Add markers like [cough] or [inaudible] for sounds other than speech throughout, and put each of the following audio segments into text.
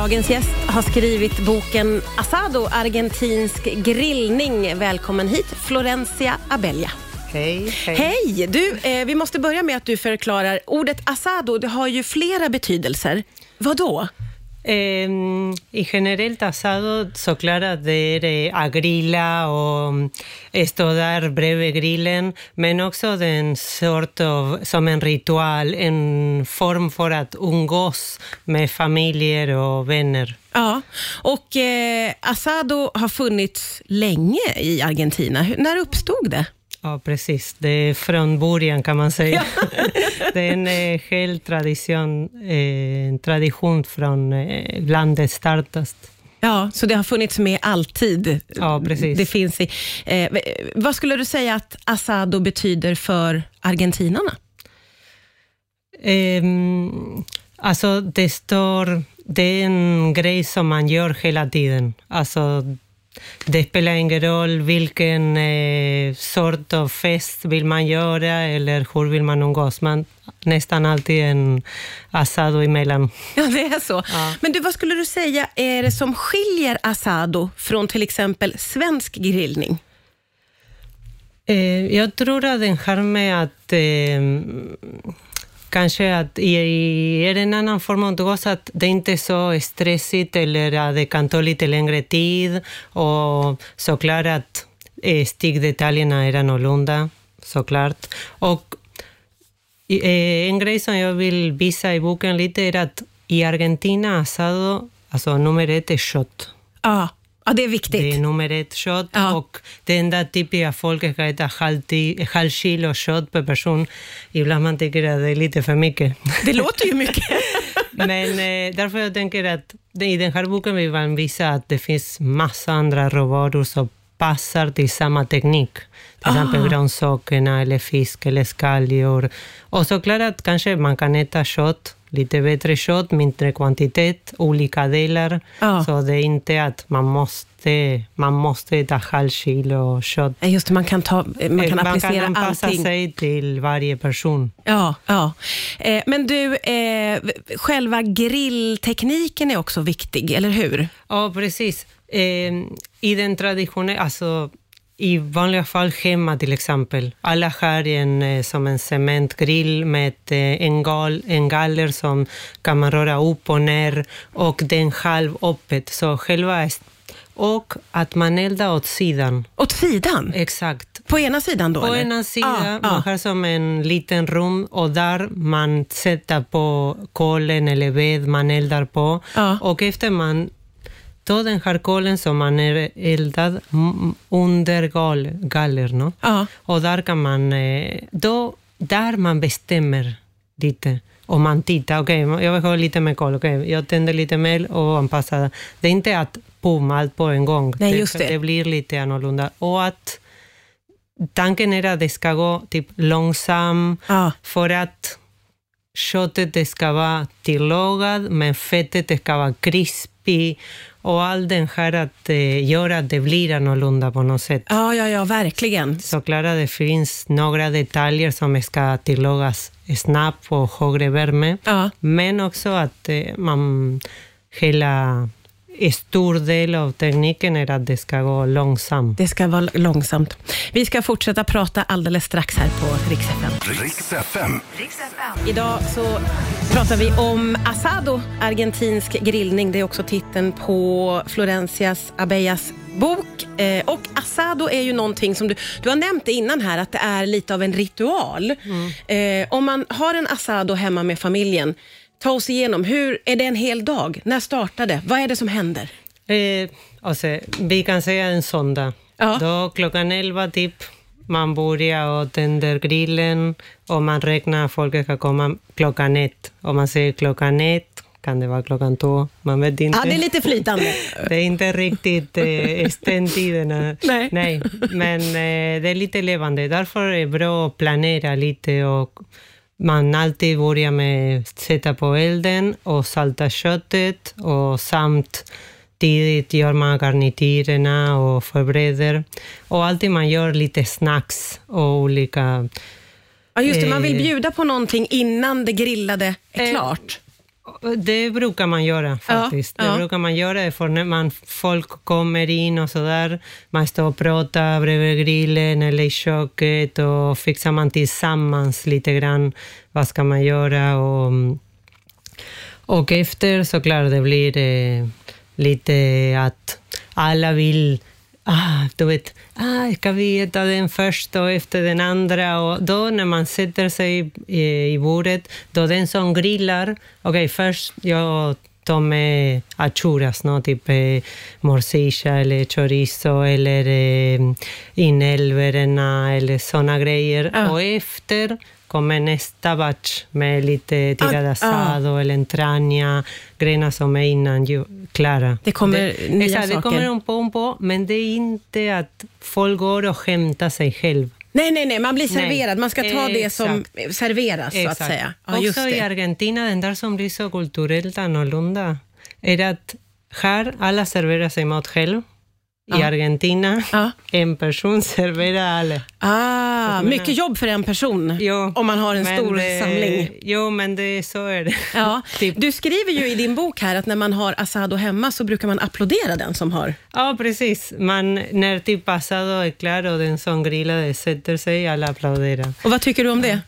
Dagens gäst har skrivit boken Asado, argentinsk grillning. Välkommen hit, Florencia Abella. Hej, hej. Hej! Du, eh, vi måste börja med att du förklarar. Ordet asado, det har ju flera betydelser. Vad då? Eh, en general, asado såklart att det är att grilla och stå där bredvid grillen, men också sort of, som en ritual, en form för att umgås med familjer och vänner. Ja, och eh, asado har funnits länge i Argentina. Hur- När uppstod det? Ja, precis. Det är från början kan man säga. [laughs] det är en eh, hel tradition, eh, en tradition från eh, landet startast. Ja, så det har funnits med alltid. Ja, precis. Det finns i, eh, vad skulle du säga att asado betyder för argentinarna? Ehm, alltså, det står... Det är en grej som man gör hela tiden. Alltså, det spelar ingen roll vilken eh, sort av fest vill man göra eller hur vill man umgås. Man nästan alltid en asado emellan. [laughs] Ja, det är så. Ja. Men du, vad skulle du säga är det som skiljer asado från till exempel svensk grillning? Eh, jag tror att den har med att eh, kanske att i, i, är en annan form av gås att det inte är så stressigt eller att det kan ta lite längre tid och såklart att eh, stickdetaljerna är annorlunda, såklart. Och eh, en grej som jag vill visa i boken lite är att i Argentina asado, alltså nummer ett är shot. Ah ja det är viktigt. Det är nummer ett shot Ja. och det enda typiska folket ska äta halv, kilo shot per person. Ibland man tycker att det är lite för mycket. [laughs] Det låter ju mycket. [laughs] Men eh, därför jag tänker att i den här boken vill man visa att det finns massa andra råvaror som passar till samma teknik. Till exempel grönsakerna eller fisk eller skaldjur. Och såklart att kanske man kan äta kött, lite bättre kött, mindre kvantitet, olika delar. Ja. Så det är inte att man måste, man måste äta halv kilo kött. Nej, Just det, man kan, ta, man kan man applicera kan anpassa allting. sig till varje person. Ja, ja. Eh, men du, eh, själva grilltekniken är också viktig, eller hur? Ja, precis. Eh, I den traditionen, alltså i vanliga fall hemma till exempel. Alla har en, eh, som en cementgrill med eh, en, gal, en galler som kan man röra upp och ner och den halv öppet. Så själva och att man eldar åt sidan. Åt sidan? Exakt. På ena sidan då? På eller? ena sidan, Ja, man ja. har som en liten rum och där man sätter på kolen eller ved man eldar på. Ja. Och efter man tar den här kolen som man är eldad under gal, galler, no? Ja. och där kan man, eh, då, där man bestämmer lite. Och man tittar, okej, jag vill ha lite mer kol, okej, jag tänder lite mer och anpassar. Det är inte att pum, allt på en gång. Nej, just det. det blir lite annorlunda. Och att tanken är att det ska gå typ långsamt Ja. för att köttet ska vara tillagad, men fettet ska vara krispig och allt den här att eh, göra att det blir annorlunda på något sätt. Ja, ja, ja, verkligen. Såklart att det finns några detaljer som ska tillagas snabbt på högre värme, Ja. men också att eh, man hela stor del av tekniken är att det ska gå långsamt. Det ska vara långsamt. Vi ska fortsätta prata alldeles strax här på Rix FM. Riks FM. Idag så pratar vi om asado, argentinsk grillning. Det är också titeln på Florencias Abellas bok. Eh, och asado är ju någonting som du, du har nämnt det innan här, att det är lite av en ritual. Eh, om man har en asado hemma med familjen, ta oss igenom, hur är det en hel dag? När startar det? Vad är det som händer? Eh, alltså, vi kan säga en söndag. Ja. Då klockan elva typ, man börjar och tänder grillen och man räknar att folk ska komma klockan ett. Om man säger klockan ett kan det vara klockan två, man vet inte. Ja, det är lite flytande. [laughs] Det är inte riktigt eh, ständtiderna. Nej. Men eh, det är lite levande. Därför är det bra att planera lite och man alltid börjar med att sätta på elden och salta köttet och samt tidigt gör man garnityrerna och förbereder. Och alltid man gör lite snacks och olika... Ja, just det, man vill Eh. bjuda på någonting innan det grillade är Eh, klart. Det brukar man göra faktiskt. Ja, det ja. brukar man göra för när man, folk kommer in och sådär. Man står och pratar bredvid grillen eller i köket och fixar man tillsammans lite grann. Vad ska man göra? Och, och efter såklart det blir det lite att alla vill Ah, du vet, ah, ska vi äta den först och efter den andra? Och då när man sätter sig i, i bordet, då den som grillar, okej först jag tar med achuras, no? typ eh, morcilla eller chorizo eller eh, inälvorna eller såna grejer. Ja. Och efter kommer nästa batch med lite tirad Ah, asado eller entraña, grejerna som är innan ju, klara. Det kommer nya exakt, saker. Det kommer de på, om på, men det är inte att folk går och hämtar sig själv. Nej, nej, nej, man blir serverad. Man ska ta det som serveras, så att säga. Ja, just Också i. Argentina, den där som blir så kulturellt annorlunda, är att här alla serverar sig mat själv. I. Argentina, en person [laughs] serverar alla. Ah, menar- mycket jobb för en person Jo, om man har en stor det, samling. Jo, men det, så är det. Ja. [laughs] Typ. Du skriver ju i din bok här att när man har asado hemma så brukar man applådera den som har. Ja, precis. Man, när typ asado är klar och den som grillade sätter sig, alla applåderar. Och vad tycker du om det?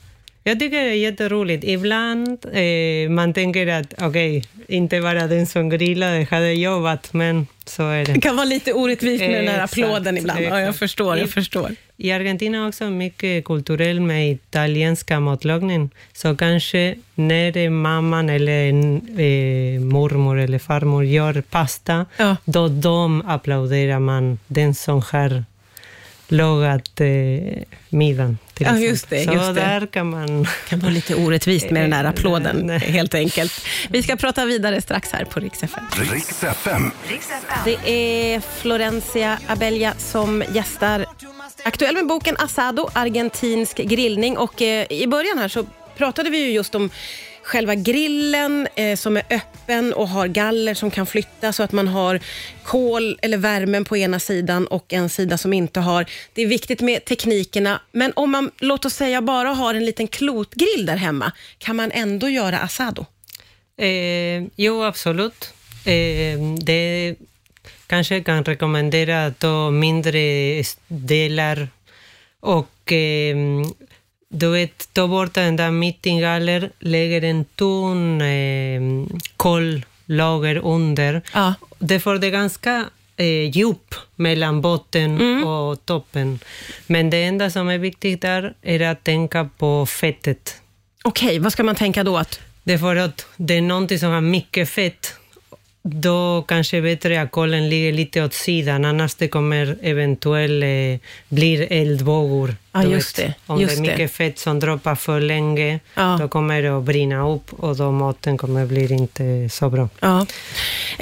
Jag tycker det är jätteroligt. Ibland eh, man tänker att okej, inte bara den som grillade hade jobbat, men så är Det det. kan vara lite orättvist med den här Exakt, applåden ibland. Ja, jag exakt. förstår. Jag I- förstår. I Argentina också mycket kulturell med italienska matlagning. Så kanske när mamman eller eh, mormor eller farmor gör pasta, Ja. då de applåderar man den som har lagat eh, middagen. Till Ja, exempel. just det, Så just det. där kan man... Det kan vara lite orättvist med den här [laughs] Eh, applåden, nej. helt enkelt. Vi ska prata vidare strax här på Rix FM. Riks FM. Det är Florencia Abella som gästar. Aktuell med boken Asado, argentinsk grillning. Och eh, I början här så pratade vi ju just om själva grillen eh, som är öppen och har galler som kan flytta så att man har kol eller värmen på ena sidan och en sida som inte har. Det är viktigt med teknikerna, men om man, låt oss säga, bara har en liten klotgrill där hemma, kan man ändå göra asado? Eh, jo, absolut. Eh, det kanske kan rekommendera att ta mindre delar och eh, du vet, ta bort den där mittengaller, lägger en tunn eh, kollager under. Ja. Det får det ganska eh, djup mellan botten och toppen. Men det enda som är viktigt där är att tänka på fettet. Okej, vad ska man tänka då? Att, Det är för att det är någonting som har mycket fett. Då kanske bättre att kolen ligger lite åt sidan, annars det kommer eventuellt eh, bli eldvågor. Du just det, Om just det är det. mycket fett som droppar för länge, Ja. då kommer det att brinna upp och då maten kommer bli inte så bra. Ja.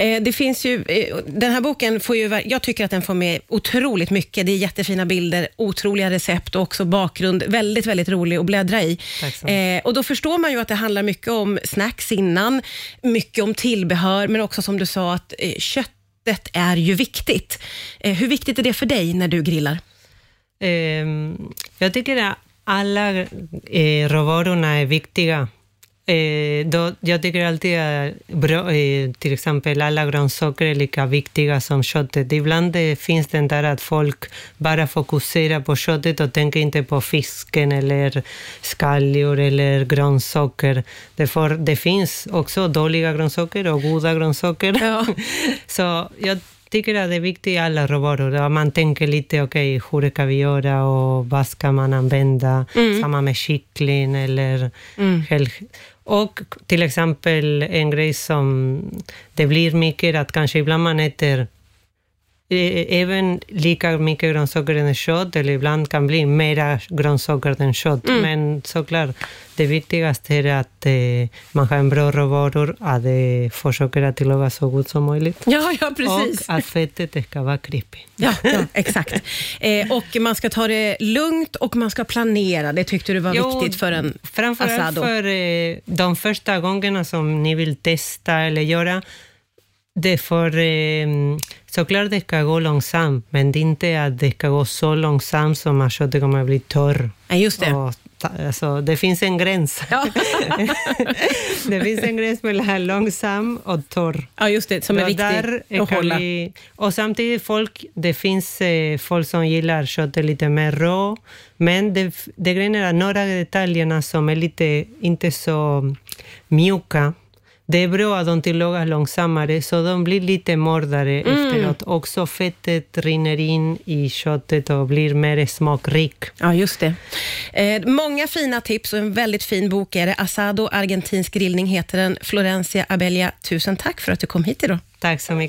Eh, det finns ju, eh, den här boken får ju, jag tycker att den får med otroligt mycket. Det är jättefina bilder, otroliga recept och också bakgrund. Väldigt, väldigt rolig att bläddra i. Eh, och då förstår man ju att det handlar mycket om snacks innan, mycket om tillbehör, men också som du sa att eh, köttet är ju viktigt. Hur viktigt är det för dig när du grillar? Ehm, jag tycker att alla råvarorna är viktiga. Eh, då, jag tycker alltid att bra, eh, till exempel alla grönsaker är lika viktiga som köttet. Ibland det finns det där att folk bara fokuserar på köttet och tänker inte på fisken eller skaldjur eller grönsaker. Därför, det finns också dåliga grönsaker och goda grönsaker. Ja. [laughs] Så jag tycker att det är viktigt i alla råvaror. Man tänker lite, okej, hur ska vi göra och vad ska man använda? Samma med kyckling eller helg. Och till exempel en grej som det blir mycket att kanske ibland man äter även lika mycket grönsaker än kött, eller ibland kan bli mera grönsaker än kött. Men såklart, det viktigaste är att eh, man har en bra råvaror, att det försöker att tillaga så gott som möjligt. Ja, ja precis. Och att fettet ska vara krispigt. Ja, ja exakt. Eh, och man ska ta det lugnt och man ska planera. Det tyckte du var Jo, viktigt för en Framförallt asado. för eh, de första gångerna som ni vill testa eller göra. Det får, eh, såklart det ska gå långsamt, men det är inte att det ska gå så långsamt som att köttet kommer att bli torr Ja, just det. och alltså, det finns en gräns. Ja. det finns en gräns mellan långsam och torr. Ja, just det, som är där att hålla. Vi, och samtidigt, folk, det finns eh, folk som gillar köttet lite mer rå, men det, det grejen är att några detaljerna som är lite, inte så mjuka, det är bra att de tillagas långsammare, så de blir lite mårdare Mm. efteråt. Också fettet rinner in i köttet och blir mer smakrik. Ja, just det. Eh, många fina tips och en väldigt fin bok är det. Asado, argentinsk grillning heter den. Florencia Abella, tusen tack för att du kom hit idag. Tack så mycket.